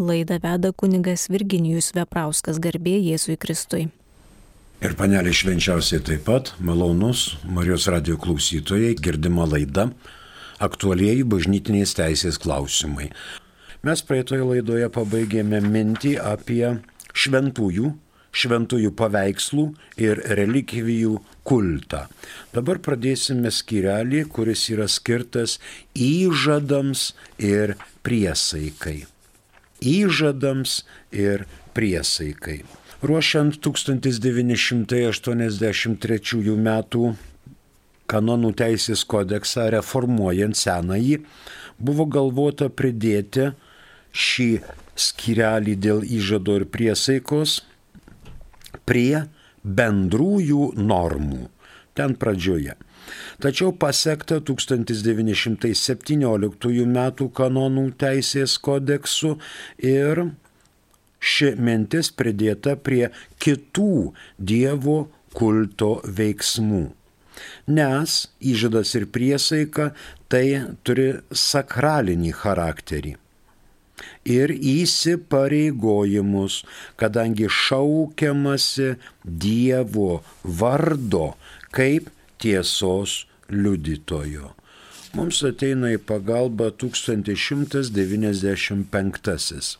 Laidą veda kuningas Virginijus Veprauskas garbė Jėzui Kristui. Ir panelė švenčiausiai taip pat, malonus Marijos radio klausytojai, girdima laida, aktualieji bažnytinės teisės klausimai. Mes praeitoje laidoje pabaigėme mintį apie šventųjų, šventųjų paveikslų ir relikvijų kultą. Dabar pradėsime skirelį, kuris yra skirtas įžadams ir priesaikai įžadams ir priesaikai. Ruošiant 1983 m. kanonų teisės kodeksą reformuojant senąjį, buvo galvota pridėti šį skirelį dėl įžado ir priesaikos prie bendrųjų normų. Ten pradžioje. Tačiau pasiekta 1917 m. kanonų teisės kodeksu ir ši mintis pridėta prie kitų Dievo kulto veiksmų. Nes įžadas ir priesaika tai turi sakralinį charakterį ir įsipareigojimus, kadangi šaukiamasi Dievo vardo kaip tiesos liudytojo. Mums ateina į pagalbą 1195.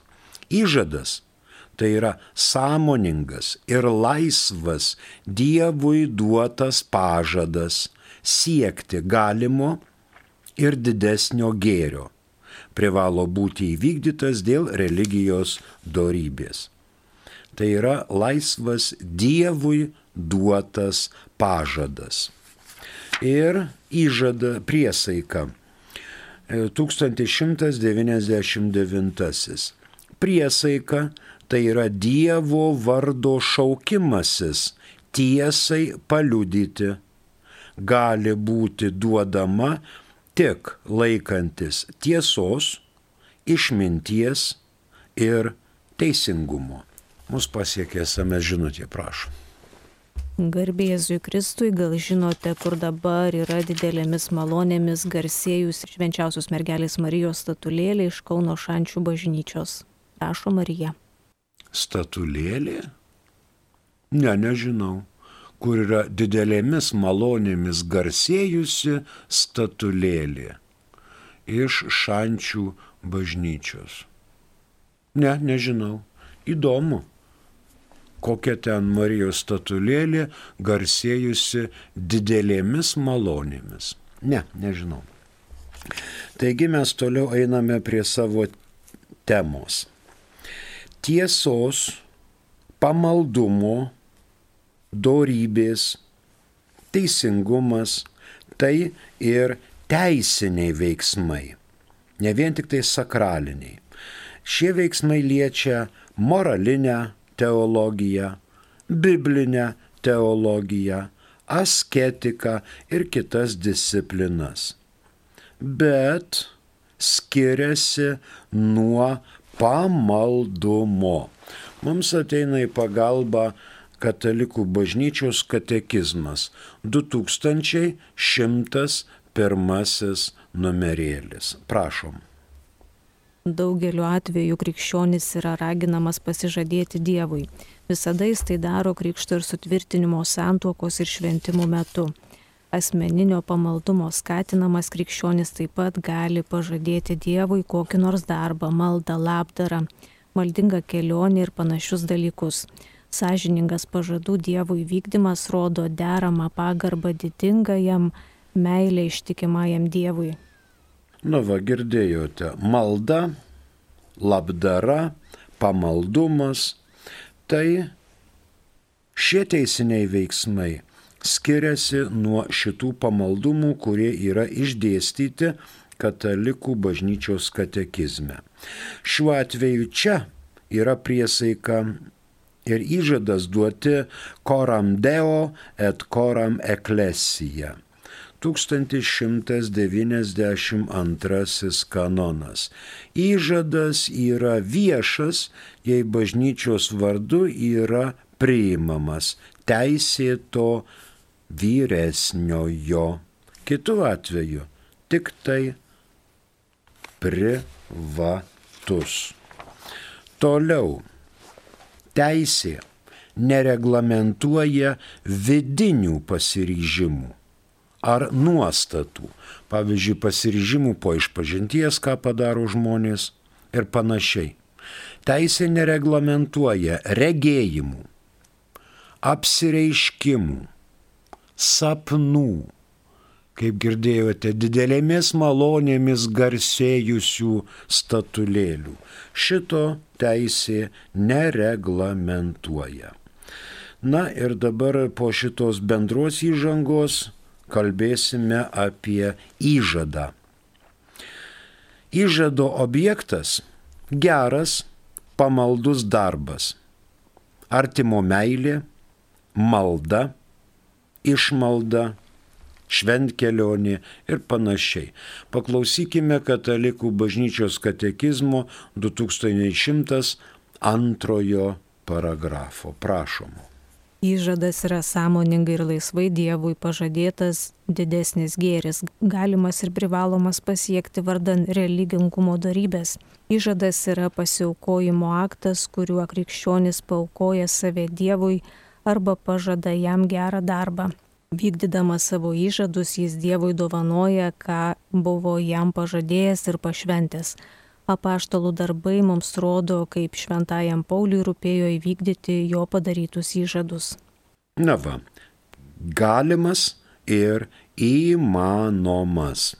Įžadas tai yra sąmoningas ir laisvas Dievui duotas pažadas siekti galimo ir didesnio gėrio. Privalo būti įvykdytas dėl religijos dorybės. Tai yra laisvas Dievui duotas pažadas ir įžada priesaika. 1199. E, priesaika tai yra Dievo vardo šaukimasis tiesai paliudyti. Gali būti duodama tik laikantis tiesos, išminties ir teisingumo. Mūsų pasiekė esame žinutė, prašom. Garbėzui Kristui, gal žinote, kur dabar yra didelėmis malonėmis garsėjus švenčiausios mergelės Marijos statulėlė iš Kauno Šančių bažnyčios. Prašo Marija. Statulėlė? Ne, nežinau. Kur yra didelėmis malonėmis garsėjusi statulėlė iš Šančių bažnyčios. Ne, nežinau. Įdomu kokia ten Marijos statulėlė garsėjusi didelėmis malonėmis. Ne, nežinau. Taigi mes toliau einame prie savo temos. Tiesos, pamaldumo, dorybės, teisingumas tai ir teisiniai veiksmai, ne vien tik tai sakraliniai. Šie veiksmai liečia moralinę, teologiją, biblinę teologiją, asketiką ir kitas disciplinas. Bet skiriasi nuo pamaldumo. Mums ateina į pagalbą Katalikų bažnyčios katekizmas 2101 numerėlis. Prašom. Daugeliu atveju krikščionis yra raginamas pasižadėti Dievui. Visada jis tai daro krikšto ir sutvirtinimo santuokos ir šventimų metu. Asmeninio pamaldumo skatinamas krikščionis taip pat gali pažadėti Dievui kokį nors darbą, maldą, labdarą, maldingą kelionę ir panašius dalykus. Sažiningas pažadų Dievui vykdymas rodo deramą pagarbą didingajam, meilę ištikimajam Dievui. Nu va, girdėjote, malda, labdara, pamaldumas, tai šie teisiniai veiksmai skiriasi nuo šitų pamaldumų, kurie yra išdėstyti katalikų bažnyčios katekizme. Šiuo atveju čia yra priesaika ir įžadas duoti koram deo et koram eklesija. 1192 kanonas. Įžadas yra viešas, jei bažnyčios vardu yra priimamas teisėto vyresniojo. Kitu atveju tik tai privatus. Toliau. Teisė nereglamentuoja vidinių pasiryžimų ar nuostatų. Pavyzdžiui, pasiryžimų po išpažinties, ką padaro žmonės ir panašiai. Teisė nereglamentuoja regėjimų, apsireiškimų, sapnų, kaip girdėjote, didelėmis malonėmis garsėjusių statulėlių. Šito teisė nereglamentuoja. Na ir dabar po šitos bendros įžangos kalbėsime apie įžadą. Įžado objektas - geras, pamaldus darbas, artimo meilė, malda, išmalda, šventkelionė ir panašiai. Paklausykime Katalikų bažnyčios katekizmo 2102 paragrafo. Prašom. Įžadas yra sąmoningai ir laisvai Dievui pažadėtas didesnis gėris, galimas ir privalomas pasiekti vardan religingumo darybės. Įžadas yra pasiaukojimo aktas, kuriuo krikščionis paukoja save Dievui arba pažada jam gerą darbą. Vykdydamas savo įžadus, jis Dievui dovanoja, ką buvo jam pažadėjęs ir pašventęs. Apaštalų darbai mums rodo, kaip šventajam Pauliui rūpėjo įvykdyti jo padarytus įžadus. Na va, galimas ir įmanomas.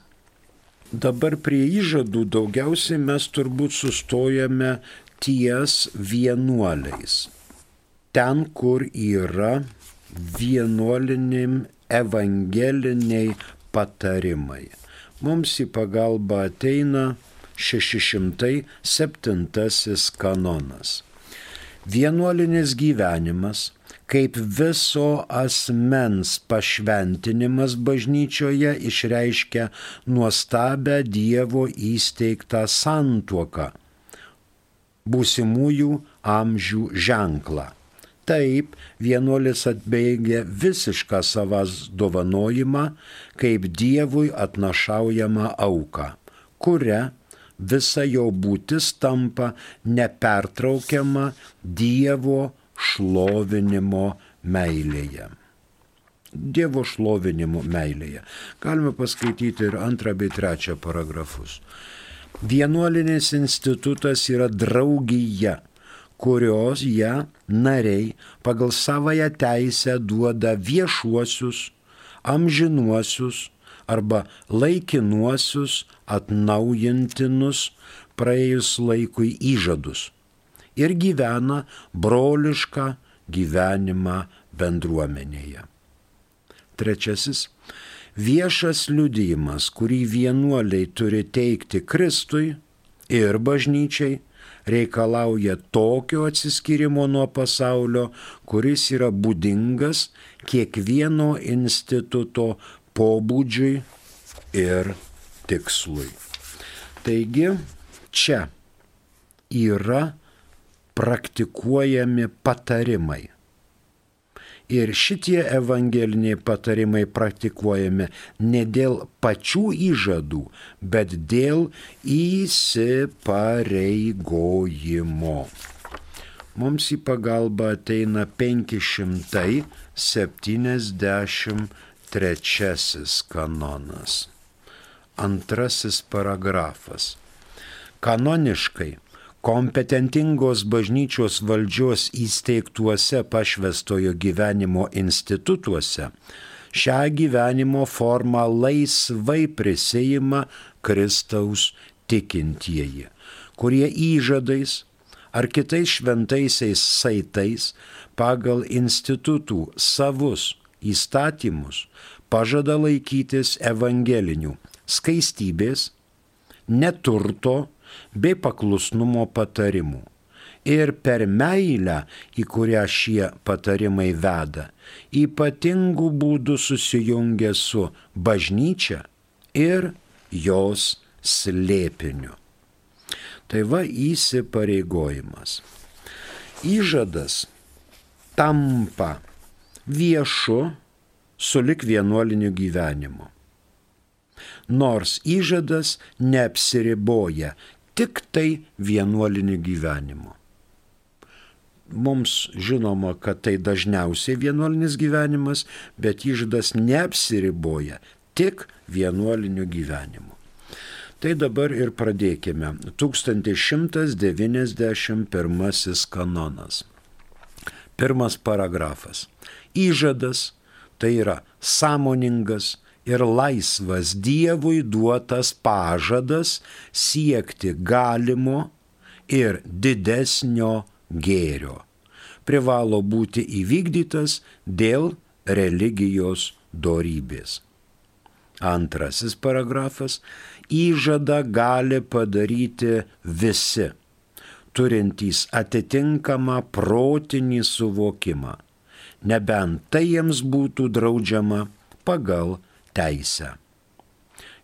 Dabar prie įžadų daugiausiai mes turbūt sustojame ties vienuoliais. Ten, kur yra vienuoliniam evangeliniai patarimai. Mums į pagalbą ateina 607 kanonas. Vienuolinis gyvenimas kaip viso asmens pašventinimas bažnyčioje išreiškia nuostabę Dievo įsteigtą santuoką, būsimųjų amžių ženklą. Taip, vienuolis atbaigia visišką savas dovanojimą kaip Dievui atnašaujama auka, kuria visa jo būtis tampa nepertraukiama Dievo šlovinimo meilėje. Dievo šlovinimo meilėje. Galime paskaityti ir antrą bei trečią paragrafus. Vienuolinis institutas yra draugija, kurios ją nariai pagal savoją teisę duoda viešuosius, amžinuosius, arba laikinuosius atnaujintinus praėjus laikui įžadus ir gyvena brolišką gyvenimą bendruomenėje. Trečiasis - viešas liudijimas, kurį vienuoliai turi teikti Kristui ir bažnyčiai, reikalauja tokio atsiskyrimo nuo pasaulio, kuris yra būdingas kiekvieno instituto pobūdžiui ir tikslui. Taigi čia yra praktikuojami patarimai. Ir šitie evangeliniai patarimai praktikuojami ne dėl pačių įžadų, bet dėl įsipareigojimo. Mums į pagalbą ateina 570 trečiasis kanonas. Antrasis paragrafas. Kanoniškai kompetentingos bažnyčios valdžios įsteigtuose pašvestojo gyvenimo institutuose šią gyvenimo formą laisvai prisėjima Kristaus tikintieji, kurie įžadais ar kitais šventaisiais saitais pagal institutų savus įstatymus pažada laikytis evangelinių skaistybės, neturto bei paklusnumo patarimų. Ir per meilę, į kurią šie patarimai veda, ypatingų būdų susijungia su bažnyčia ir jos slėpiniu. Tai va įsipareigojimas. Įžadas tampa viešu sulik vienuoliniu gyvenimu. Nors įžadas neapsiriboja tik tai vienuoliniu gyvenimu. mums žinoma, kad tai dažniausiai vienuolinis gyvenimas, bet įžadas neapsiriboja tik vienuoliniu gyvenimu. Tai dabar ir pradėkime. 1191 kanonas. Pirmas paragrafas. Įžadas tai yra sąmoningas ir laisvas Dievui duotas pažadas siekti galimo ir didesnio gėrio. Privalo būti įvykdytas dėl religijos dorybės. Antrasis paragrafas - įžada gali padaryti visi, turintys atitinkamą protinį suvokimą, nebent tai jiems būtų draudžiama pagal teisę.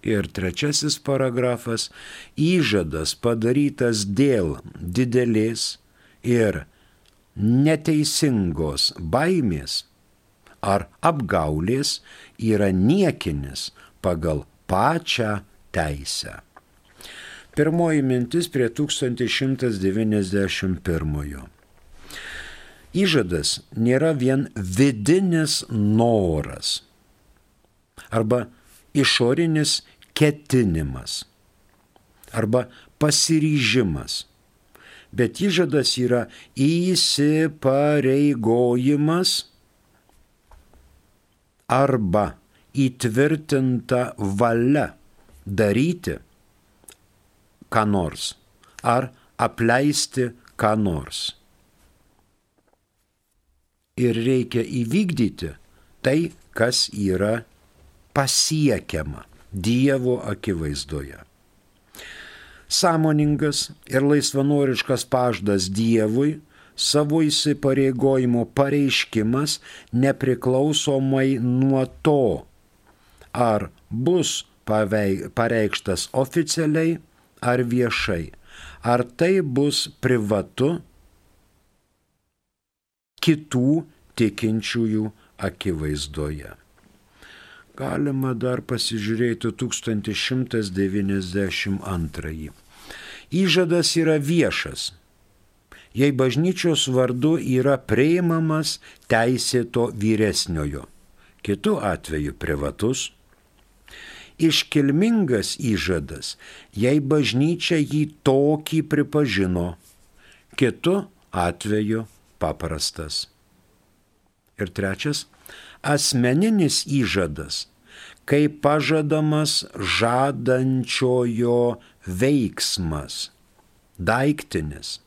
Ir trečiasis paragrafas - įžadas padarytas dėl didelės ir neteisingos baimės ar apgaulės yra niekinis pagal pačią teisę. Pirmoji mintis prie 1191. Įžadas nėra vien vidinis noras arba išorinis ketinimas arba pasiryžimas, bet įžadas yra įsipareigojimas arba įtvirtinta valia daryti ką nors ar apleisti ką nors. Ir reikia įvykdyti tai, kas yra pasiekiama Dievo akivaizdoje. Sąmoningas ir laisvanoriškas paždas Dievui savo įsipareigojimo pareiškimas nepriklausomai nuo to, ar bus pareikštas oficialiai ar viešai, ar tai bus privatu kitų tikinčiųjų akivaizdoje. Galima dar pasižiūrėti 1192. Įžadas yra viešas, jei bažnyčios vardu yra prieimamas teisėto vyresniojo, kitu atveju privatus. Iškilmingas įžadas, jei bažnyčia jį tokį pripažino, kitu atveju paprastas. Ir trečias - asmeninis įžadas, kai pažadamas žadančiojo veiksmas, daiktinis,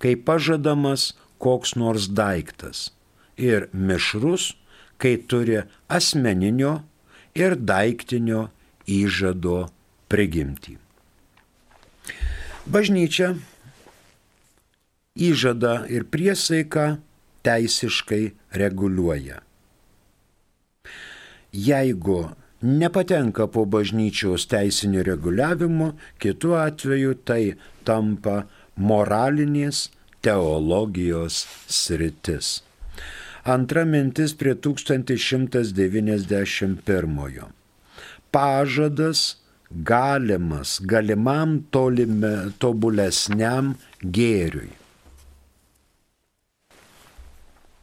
kai pažadamas koks nors daiktas ir mišrus, kai turi asmeninio ir daiktinio įžado prigimtį. Bažnyčia įžada ir priesaiką teisiškai reguliuoja. Jeigu nepatenka po bažnyčios teisinio reguliavimo, kitu atveju tai tampa moralinės teologijos sritis. Antra mintis prie 1191. Pažadas galimas, galimam tolime, tobulesniam gėriui.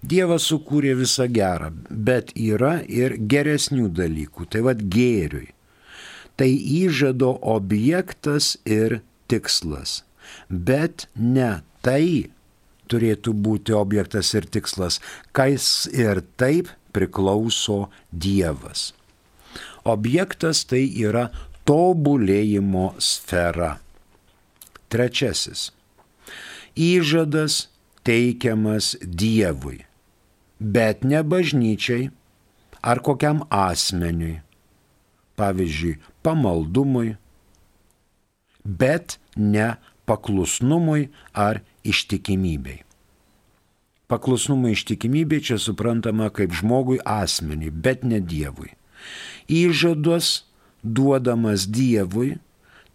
Dievas sukūrė visą gerą, bet yra ir geresnių dalykų, tai vad gėriui. Tai įžado objektas ir tikslas, bet ne tai turėtų būti objektas ir tikslas, kas ir taip priklauso Dievas. Objektas tai yra tobulėjimo sfera. Trečiasis. Įžadas teikiamas Dievui bet ne bažnyčiai ar kokiam asmeniui, pavyzdžiui, pamaldumui, bet ne paklusnumui ar ištikimybei. Paklusnumui ištikimybė čia suprantama kaip žmogui asmeniui, bet ne Dievui. Įžadas duodamas Dievui,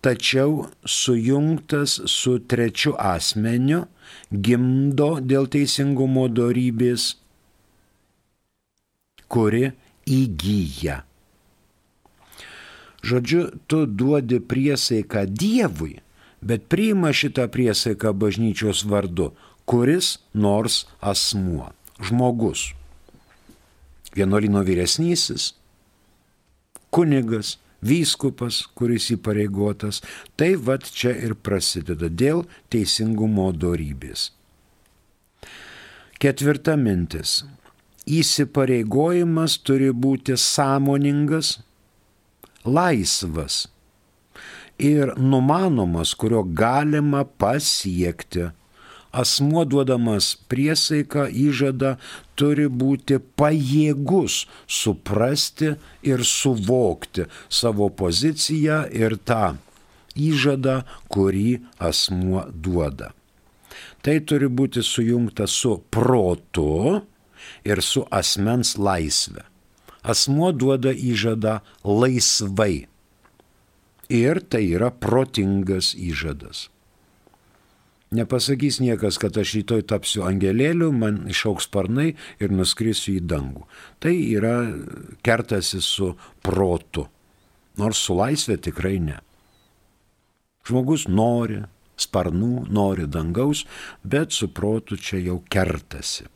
tačiau sujungtas su trečiu asmeniu, gimdo dėl teisingumo darybės kuri įgyja. Žodžiu, tu duodi priesaiką Dievui, bet priima šitą priesaiką bažnyčios vardu kuris nors asmuo, žmogus. Vienuolino vyresnysis, kunigas, vyskupas, kuris įpareigotas, tai vad čia ir prasideda dėl teisingumo dorybės. Ketvirta mintis. Įsipareigojimas turi būti sąmoningas, laisvas ir numanomas, kurio galima pasiekti. Asmuo duodamas priesaiką įžadą turi būti pajėgus suprasti ir suvokti savo poziciją ir tą įžadą, kurį asmuo duoda. Tai turi būti sujungta su protu ir su asmens laisvė. Asmuo duoda įžadą laisvai. Ir tai yra protingas įžadas. Nepasakys niekas, kad aš rytoj tapsiu angelėliu, man išauks sparnai ir nuskrisiu į dangų. Tai yra kertasi su protu. Nors su laisvė tikrai ne. Žmogus nori sparnų, nori dangaus, bet su protu čia jau kertasi.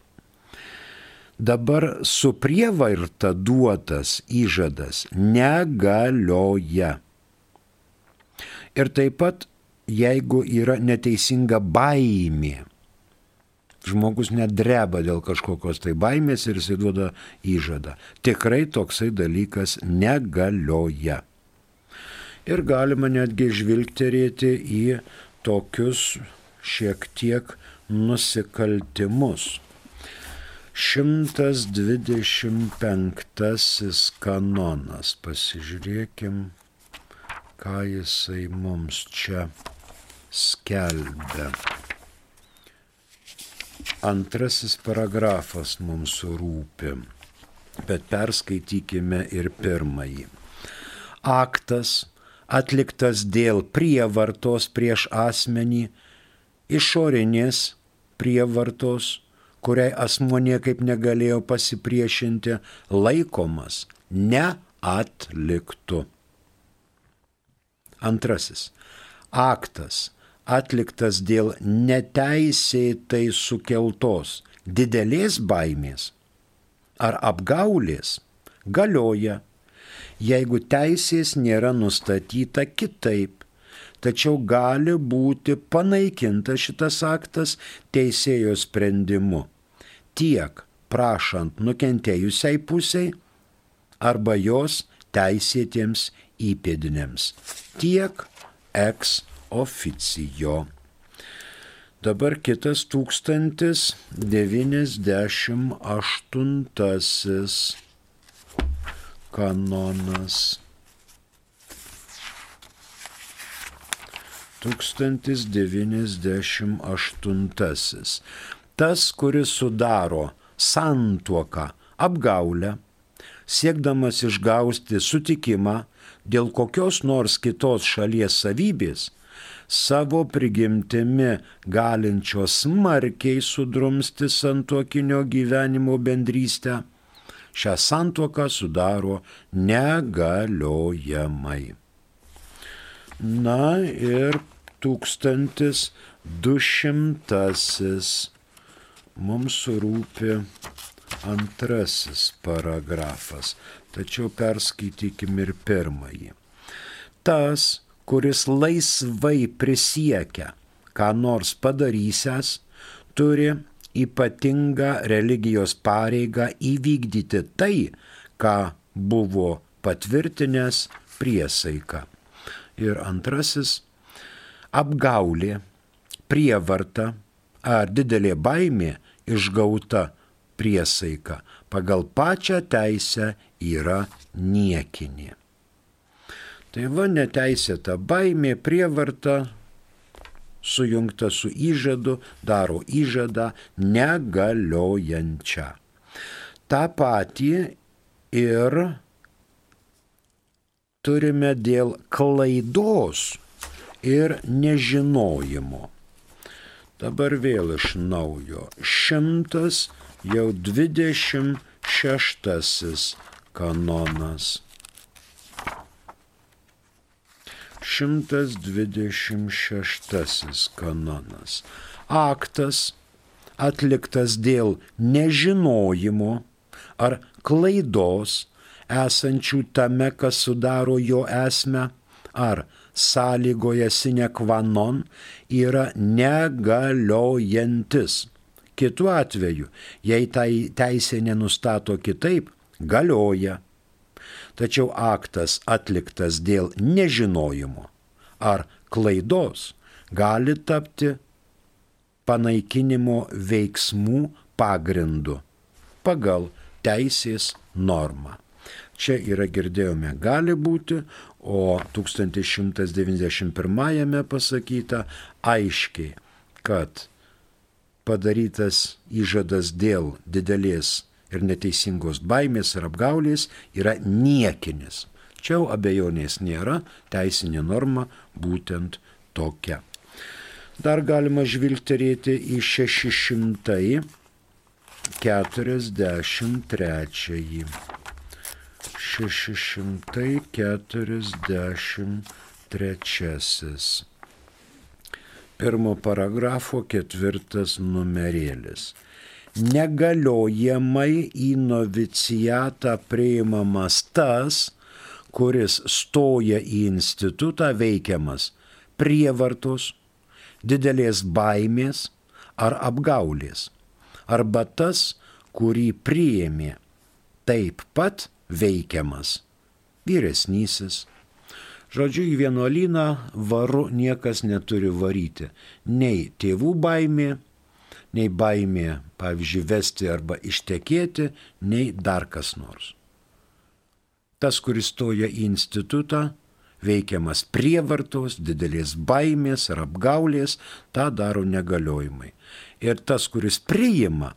Dabar su prievarta duotas įžadas negalioja. Ir taip pat, jeigu yra neteisinga baimė, žmogus nedreba dėl kažkokios tai baimės ir jis duoda įžadą. Tikrai toksai dalykas negalioja. Ir galima netgi žvilgterėti į tokius šiek tiek nusikaltimus. 125 kanonas. Pasižiūrėkim, ką jisai mums čia skelbia. Antrasis paragrafas mums rūpi, bet perskaitykime ir pirmąjį. Aktas atliktas dėl prievartos prieš asmenį, išorinės prievartos, kuriai asmo niekaip negalėjo pasipriešinti, laikomas neatliktu. Antrasis. Aktas atliktas dėl neteisėtai sukeltos didelės baimės ar apgaulės galioja jeigu teisės nėra nustatyta kitaip. Tačiau gali būti panaikintas šitas aktas teisėjo sprendimu tiek prašant nukentėjusiai pusiai arba jos teisėtiems įpėdinėms, tiek ex oficijo. Dabar kitas 1098 kanonas. 1098. Tas, kuris sudaro santuoką apgaulę, siekdamas išgausti sutikimą dėl kokios nors kitos šalies savybės, savo prigimtimi galinčios smarkiai sudrumsti santuokinio gyvenimo bendrystę, šią santuoką sudaro negaliojamai. Na ir 1200 mums rūpi antrasis paragrafas, tačiau perskaitykim ir pirmąjį. Tas, kuris laisvai prisiekia, ką nors padarysęs, turi ypatingą religijos pareigą įvykdyti tai, ką buvo patvirtinęs priesaika. Ir antrasis - apgaulė, prievarta ar didelė baimė išgauta priesaika pagal pačią teisę yra niekinė. Tai va neteisėta baimė, prievarta sujungta su įžadu, daro įžadą negaliojančią. Ta pati ir turime dėl klaidos ir nežinojimo. Dabar vėl iš naujo. Šimtas jau dvidešimt šeštasis kanonas. 126 kanonas. Aktas atliktas dėl nežinojimo ar klaidos esančių tame, kas sudaro jo esmę, ar sąlygoje sine qua non yra negaliojantis. Kitu atveju, jei tai teisė nenustato kitaip, galioja. Tačiau aktas atliktas dėl nežinojimo ar klaidos gali tapti panaikinimo veiksmų pagrindu pagal teisės normą. Čia yra girdėjome gali būti, o 1191 pasakyta aiškiai, kad padarytas įžadas dėl didelės ir neteisingos baimės ir apgaulės yra niekinis. Čia jau abejonės nėra, teisinė norma būtent tokia. Dar galima žvilgterėti į 643. 643. Pirmo paragrafo ketvirtas numerėlis. Negaliojamai į novicijatą priimamas tas, kuris stoja į institutą veikiamas prievartos, didelės baimės ar apgaulės, arba tas, kurį priėmė taip pat veikiamas vyresnysis. Žodžiu, į vienuolyną varu niekas neturi varyti. Nei tėvų baimė, nei baimė, pavyzdžiui, vesti arba ištekėti, nei dar kas nors. Tas, kuris stoja į institutą, veikiamas prievartos, didelės baimės ar apgaulės, tą daro negaliojimai. Ir tas, kuris priima,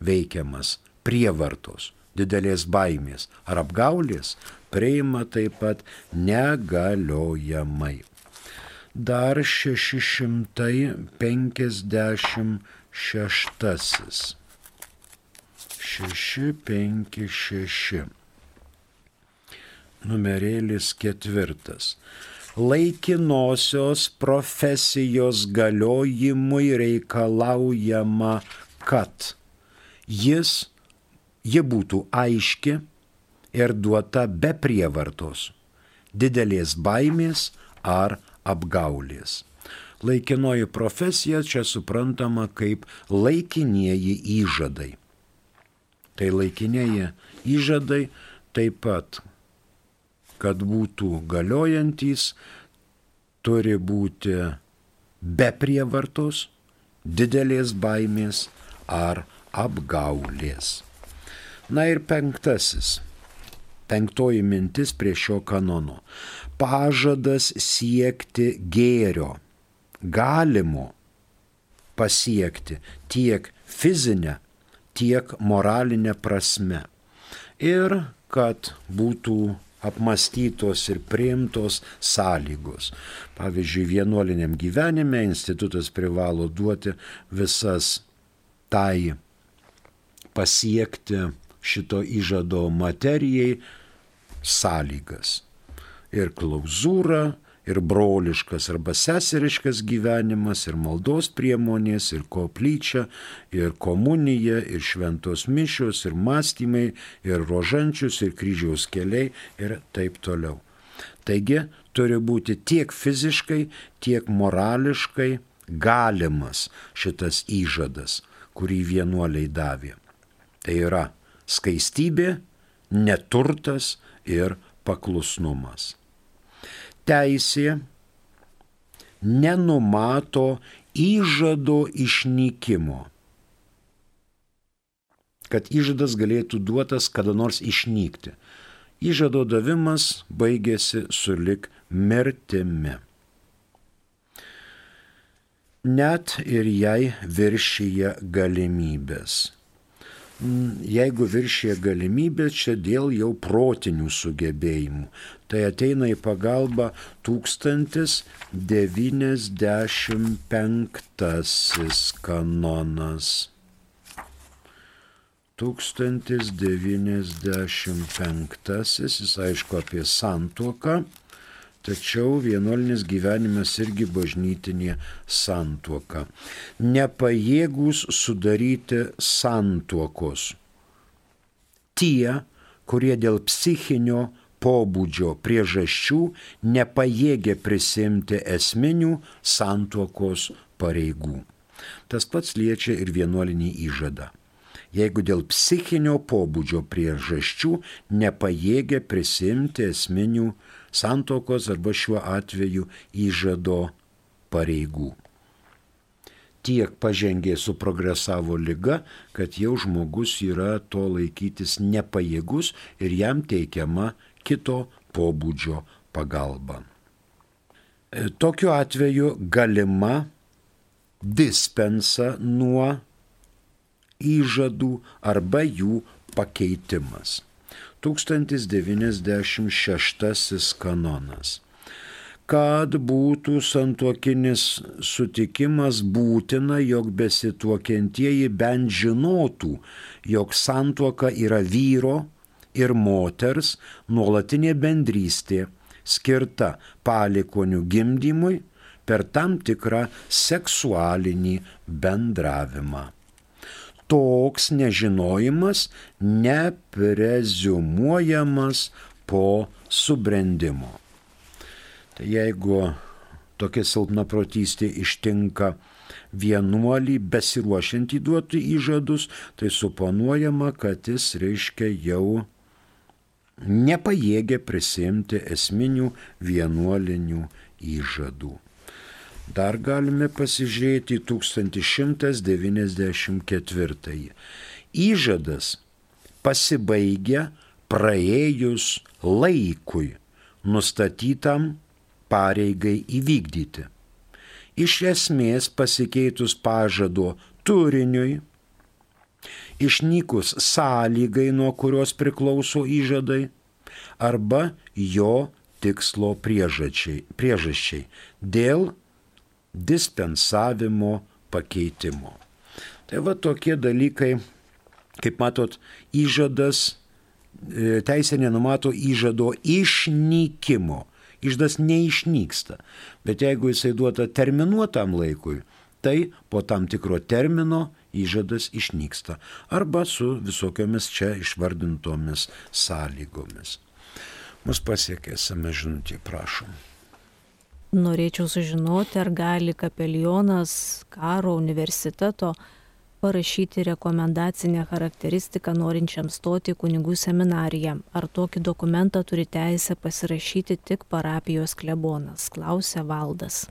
veikiamas prievartos, didelės baimės ar apgaulės, priima taip pat negaliojamai. Dar 656. 656. Numerėlis ketvirtas. Laikinosios profesijos galiojimui reikalaujama, kad jis ji būtų aiški ir duota be prievartos, didelės baimės ar apgaulės. Laikinoji profesija čia suprantama kaip laikinieji įžadai. Tai laikinieji įžadai taip pat, kad būtų galiojantis, turi būti be prievartos, didelės baimės ar apgaulės. Na ir penktasis. Penktoji mintis prie šio kanono. Pažadas siekti gėrio, galimo pasiekti tiek fizinę, tiek moralinę prasme. Ir kad būtų apmastytos ir priimtos sąlygos. Pavyzdžiui, vienuoliniam gyvenime institutas privalo duoti visas tai pasiekti šito įžado materijai sąlygas. Ir klauzūra, ir broliškas arba seseriškas gyvenimas, ir maldos priemonės, ir koplyčia, ir komunija, ir šventos mišios, ir mąstymai, ir rožančius, ir kryžiaus keliai, ir taip toliau. Taigi turi būti tiek fiziškai, tiek morališkai galimas šitas įžadas, kurį vienuoliai davė. Tai yra skaistybė, neturtas ir paklusnumas. Teisė nenumato įžado išnykimo, kad įžadas galėtų duotas kada nors išnykti. Įžado davimas baigėsi sulik mirtimi. Net ir jei viršyje galimybės jeigu viršė galimybę, čia dėl jau protinių sugebėjimų. Tai ateina į pagalbą 1095 kanonas. 1095, jis aišku apie santuoką, Tačiau vienuolinis gyvenimas irgi bažnytinė santuoka. Nepajėgus sudaryti santuokos. Tie, kurie dėl psichinio pobūdžio priežasčių nepajėgė prisimti esminių santuokos pareigų. Tas pats liečia ir vienuolinį įžadą. Jeigu dėl psichinio pobūdžio priežasčių nepajėgė prisimti esminių santokos arba šiuo atveju įžado pareigų. Tiek pažengė suprogresavo lyga, kad jau žmogus yra to laikytis nepajėgus ir jam teikiama kito pobūdžio pagalba. E, tokiu atveju galima dispensa nuo įžadų arba jų pakeitimas. 1096 kanonas. Kad būtų santuokinis sutikimas būtina, jog besituokiantieji bent žinotų, jog santuoka yra vyro ir moters nuolatinė bendrystė skirta palikonių gimdymui per tam tikrą seksualinį bendravimą toks nežinojimas nepreziumuojamas po subrendimo. Tai jeigu tokia silpna protystė ištinka vienuolį besiruošiant įduoti įžadus, tai suponuojama, kad jis reiškia jau nepajėgė prisimti esminių vienuolinių įžadų. Dar galime pasižiūrėti 1194. Įžadas pasibaigia praėjus laikui nustatytam pareigai įvykdyti. Iš esmės pasikeitus pažado turiniui, išnykus sąlygai, nuo kurios priklauso įžadai, arba jo tikslo priežasčiai dėl dispensavimo pakeitimo. Tai va tokie dalykai, kaip matot, įžadas, e, teisė nenumato įžado išnykimo. Išdas neišnyksta. Bet jeigu jisai duota terminuotam laikui, tai po tam tikro termino įžadas išnyksta. Arba su visokiomis čia išvardintomis sąlygomis. Mus pasiekė esame žinutė, prašom norėčiau sužinoti, ar gali kapelionas karo universiteto parašyti rekomendacinę charakteristiką norinčiam stoti kunigų seminariją. Ar tokį dokumentą turi teisę pasirašyti tik parapijos klebonas, klausia valdas.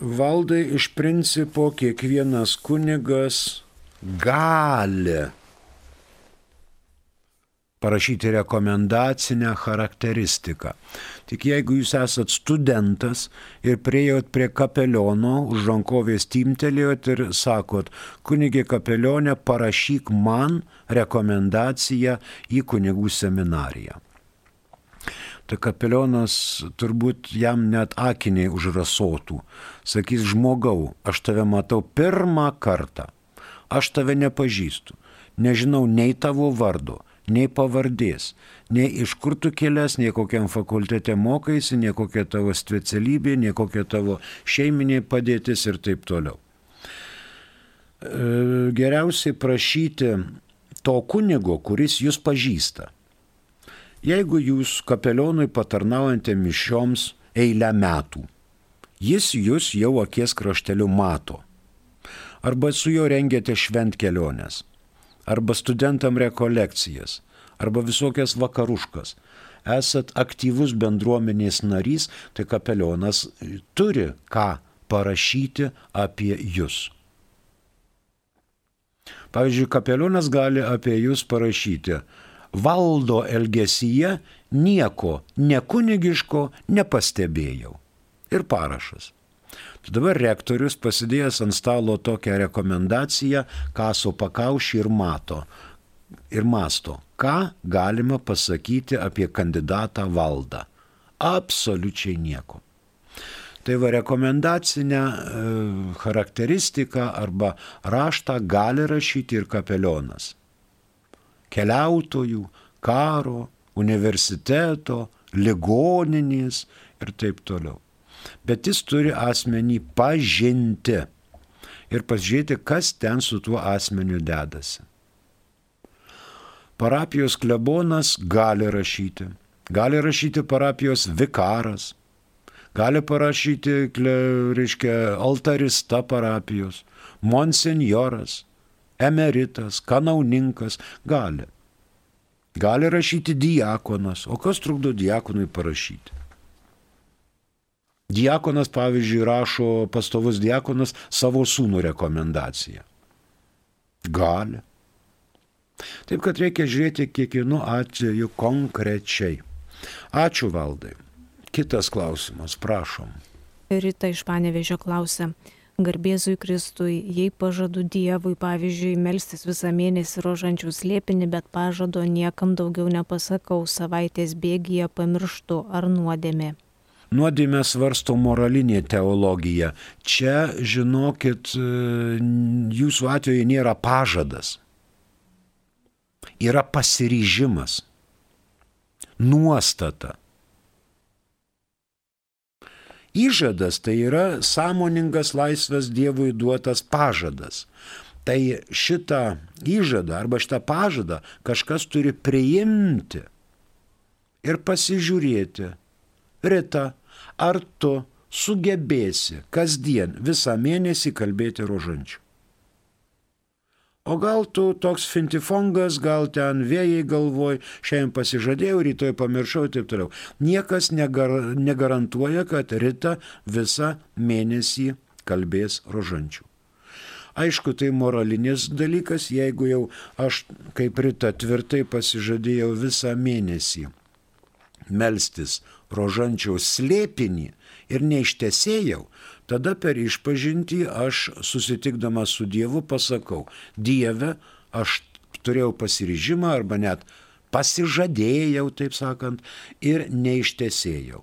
Valdai iš principo kiekvienas kunigas gali parašyti rekomendacinę charakteristiką. Tik jeigu jūs esat studentas ir priejot prie kapeliono, už rankovės timtelėjot ir sakot, kunigė kapelionė, parašyk man rekomendaciją į kunigų seminariją. Tai kapelionas turbūt jam net akiniai užrasotų. Sakys, žmogau, aš tave matau pirmą kartą. Aš tave nepažįstu. Nežinau nei tavo vardo, nei pavardės, nei iš kur tu kilęs, nei kokiam fakultete mokaisi, nei kokia tavo specialybė, nei kokia tavo šeiminė padėtis ir taip toliau. E, geriausiai prašyti to kunigo, kuris jūs pažįsta. Jeigu jūs kapelionui patarnaujate mišioms eilę metų, jis jūs jau akies krašteliu mato. Arba su juo rengiate švent keliones arba studentam rekolekcijas, arba visokias vakaruškas. Esat aktyvus bendruomenės narys, tai kapelionas turi ką parašyti apie jūs. Pavyzdžiui, kapelionas gali apie jūs parašyti, valdo elgesyje nieko nekunigiško nepastebėjau. Ir parašas. Tai dabar rektorius pasidėjęs ant stalo tokią rekomendaciją, kaso pakaušį ir mato. Ir masto, ką galima pasakyti apie kandidatą valdą. Absoliučiai nieko. Tai va rekomendacinę e, charakteristiką arba raštą gali rašyti ir kapelionas. Keliautojų, karo, universiteto, ligoninės ir taip toliau. Bet jis turi asmenį pažinti ir pasižiūrėti, kas ten su tuo asmeniu dedasi. Parapijos klebonas gali rašyti, gali rašyti parapijos vikaras, gali parašyti, reiškia, altarista parapijos, monsenjoras, emeritas, kanauninkas, gali. Gali rašyti diakonas, o kas trukdo diakonui parašyti? Diakonas, pavyzdžiui, rašo pastovus diakonas savo sūnų rekomendaciją. Gali. Taip kad reikia žiūrėti kiekvienu atveju konkrečiai. Ačiū valdai. Kitas klausimas, prašom. Rita iš Panevežio klausia. Garbėzui Kristui, jei pažadu Dievui, pavyzdžiui, melstis visą mėnesį rožančių slėpinį, bet pažado niekam daugiau nepasakau, savaitės bėgyje pamirštu ar nuodėmė nuodėmę svarsto moralinė teologija. Čia, žinokit, e, jūsų atveju nėra pažadas. Yra pasiryžimas, nuostata. Įžadas tai yra sąmoningas laisvas Dievui duotas pažadas. Tai šitą įžadą arba šitą pažadą kažkas turi priimti ir pasižiūrėti, Rita, ar tu sugebėsi kasdien visą mėnesį kalbėti rožančių? O gal tu toks fintifongas, gal ten vėjai galvoj, šiandien pasižadėjau, rytoj pamiršau ir taip toliau. Niekas negar, negarantuoja, kad Rita visą mėnesį kalbės rožančių. Aišku, tai moralinis dalykas, jeigu jau aš kaip Rita tvirtai pasižadėjau visą mėnesį melstis rožančiaus slėpinį ir neištesėjau, tada per išpažinti aš susitikdamas su Dievu pasakau, Dieve, aš turėjau pasiryžimą arba net pasižadėjau, taip sakant, ir neištesėjau.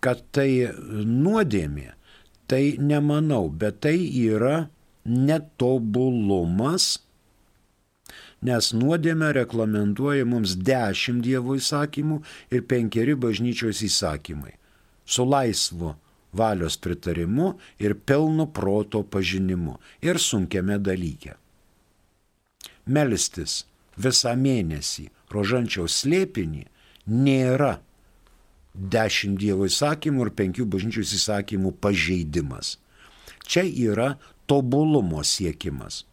Kad tai nuodėmė, tai nemanau, bet tai yra netobulumas nes nuodėmę reglamentuoja mums dešimt Dievo įsakymų ir penkeri bažnyčios įsakymai. Su laisvu valios pritarimu ir pelnu proto pažinimu ir sunkiame dalyke. Melstis visą mėnesį rožančiaus slėpinį nėra dešimt Dievo įsakymų ir penkių bažnyčios įsakymų pažeidimas. Čia yra tobulumo siekimas.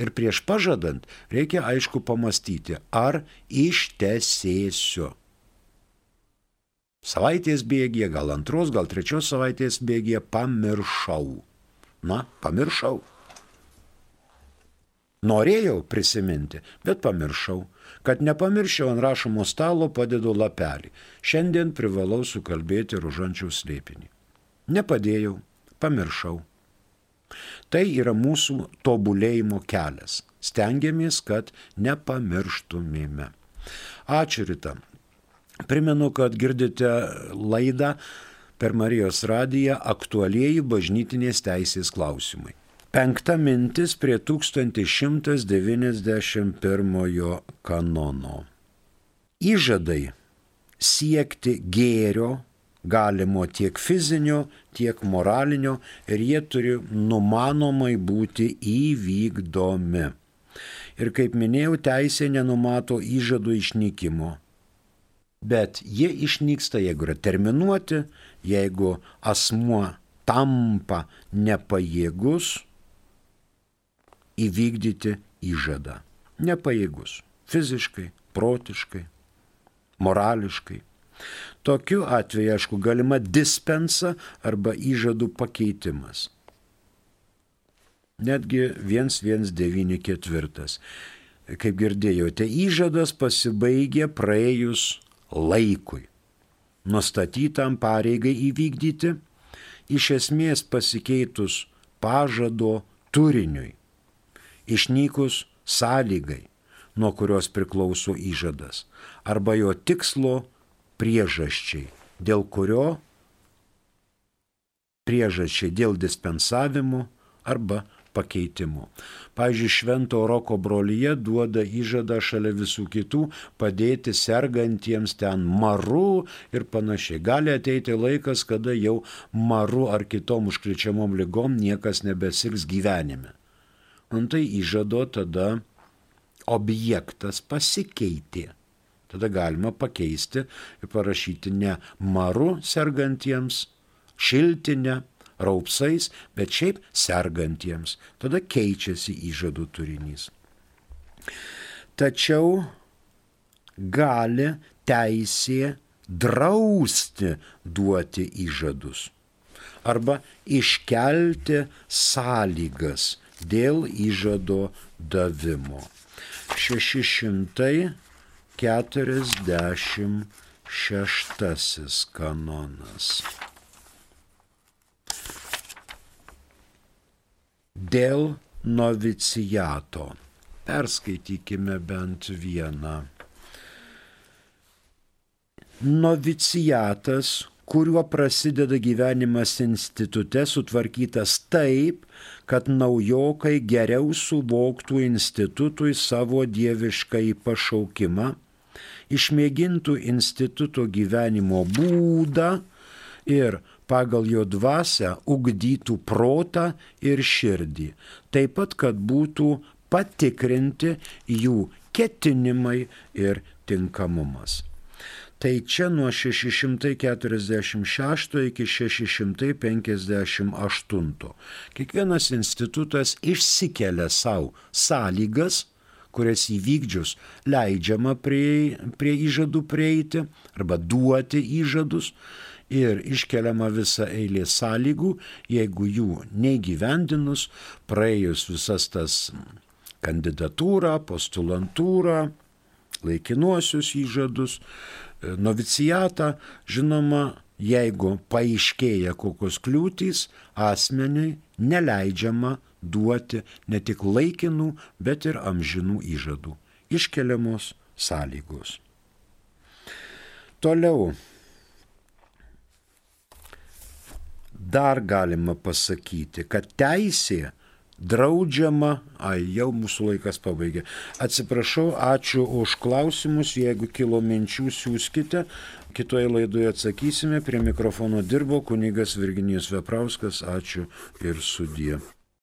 Ir prieš pažadant reikia aišku pamastyti, ar ištesėsiu. Savaitės bėgėje, gal antros, gal trečios savaitės bėgėje pamiršau. Na, pamiršau. Norėjau prisiminti, bet pamiršau. Kad nepamirščiau ant rašomo stalo padedu lapelį. Šiandien privalau sukalbėti ružančių slėpinį. Nepadėjau, pamiršau. Tai yra mūsų tobulėjimo kelias. Stengiamės, kad nepamirštumėme. Ačiū Rita. Primenu, kad girdite laidą per Marijos radiją aktualieji bažnytinės teisės klausimai. Penkta mintis prie 1191 kanono. Įžadai siekti gėrio galimo tiek fizinio, tiek moralinio ir jie turi numanomai būti įvykdomi. Ir kaip minėjau, teisė nenumato įžadų išnykimo. Bet jie išnyksta, jeigu yra terminuoti, jeigu asmuo tampa nepajėgus įvykdyti įžadą. Nepajėgus fiziškai, protiškai, morališkai. Tokiu atveju, aišku, galima dispensa arba įžadų pakeitimas. Netgi 1194. Kaip girdėjote, įžadas pasibaigė praėjus laikui. Nustatytam pareigai įvykdyti, iš esmės pasikeitus pažado turiniui, išnykus sąlygai, nuo kurios priklauso įžadas, arba jo tikslo priežasčiai, dėl kurio priežasčiai dėl dispensavimo arba pakeitimų. Pavyzdžiui, Švento Roko brolyje duoda įžadą šalia visų kitų padėti sergantiems ten maru ir panašiai. Gali ateiti laikas, kada jau maru ar kitom užkričiamom lygom niekas nebesirgs gyvenime. Antai įžado tada objektas pasikeitė. Tada galima pakeisti ir parašyti ne maru sergantiems, šiltinę, raupsais, bet šiaip sergantiems. Tada keičiasi įžadų turinys. Tačiau gali teisė drausti duoti įžadus arba iškelti sąlygas dėl įžado davimo. 646 kanonas. dėl novicijato. Perskaitykime bent vieną. Novicijatas, kuriuo prasideda gyvenimas institute, sutvarkytas taip, kad naujokai geriau suvoktų institutui savo dievišką pašaukimą, išmėgintų instituto gyvenimo būdą ir pagal jo dvasę ugdytų protą ir širdį, taip pat, kad būtų patikrinti jų ketinimai ir tinkamumas. Tai čia nuo 646 iki 658. Kiekvienas institutas išsikelia savo sąlygas, kurias įvykdžius leidžiama prie, prie įžadų prieiti arba duoti įžadus, ir iškeliama visa eilė sąlygų, jeigu jų neįgyvendinus, praėjus visas tas kandidatūrą, postulantūrą, laikinuosius įžadus, e, novicijatą, žinoma, jeigu paaiškėja kokios kliūtys, asmeniui neleidžiama duoti ne tik laikinų, bet ir amžinų įžadų. Iškeliamos sąlygos. Toliau dar galima pasakyti, kad teisė draudžiama, ai jau mūsų laikas pabaigė. Atsiprašau, ačiū už klausimus, jeigu kilo minčių, siūskite, kitoje laidoje atsakysime, prie mikrofono dirbo kunigas Virginijus Veprauskas, ačiū ir sudie.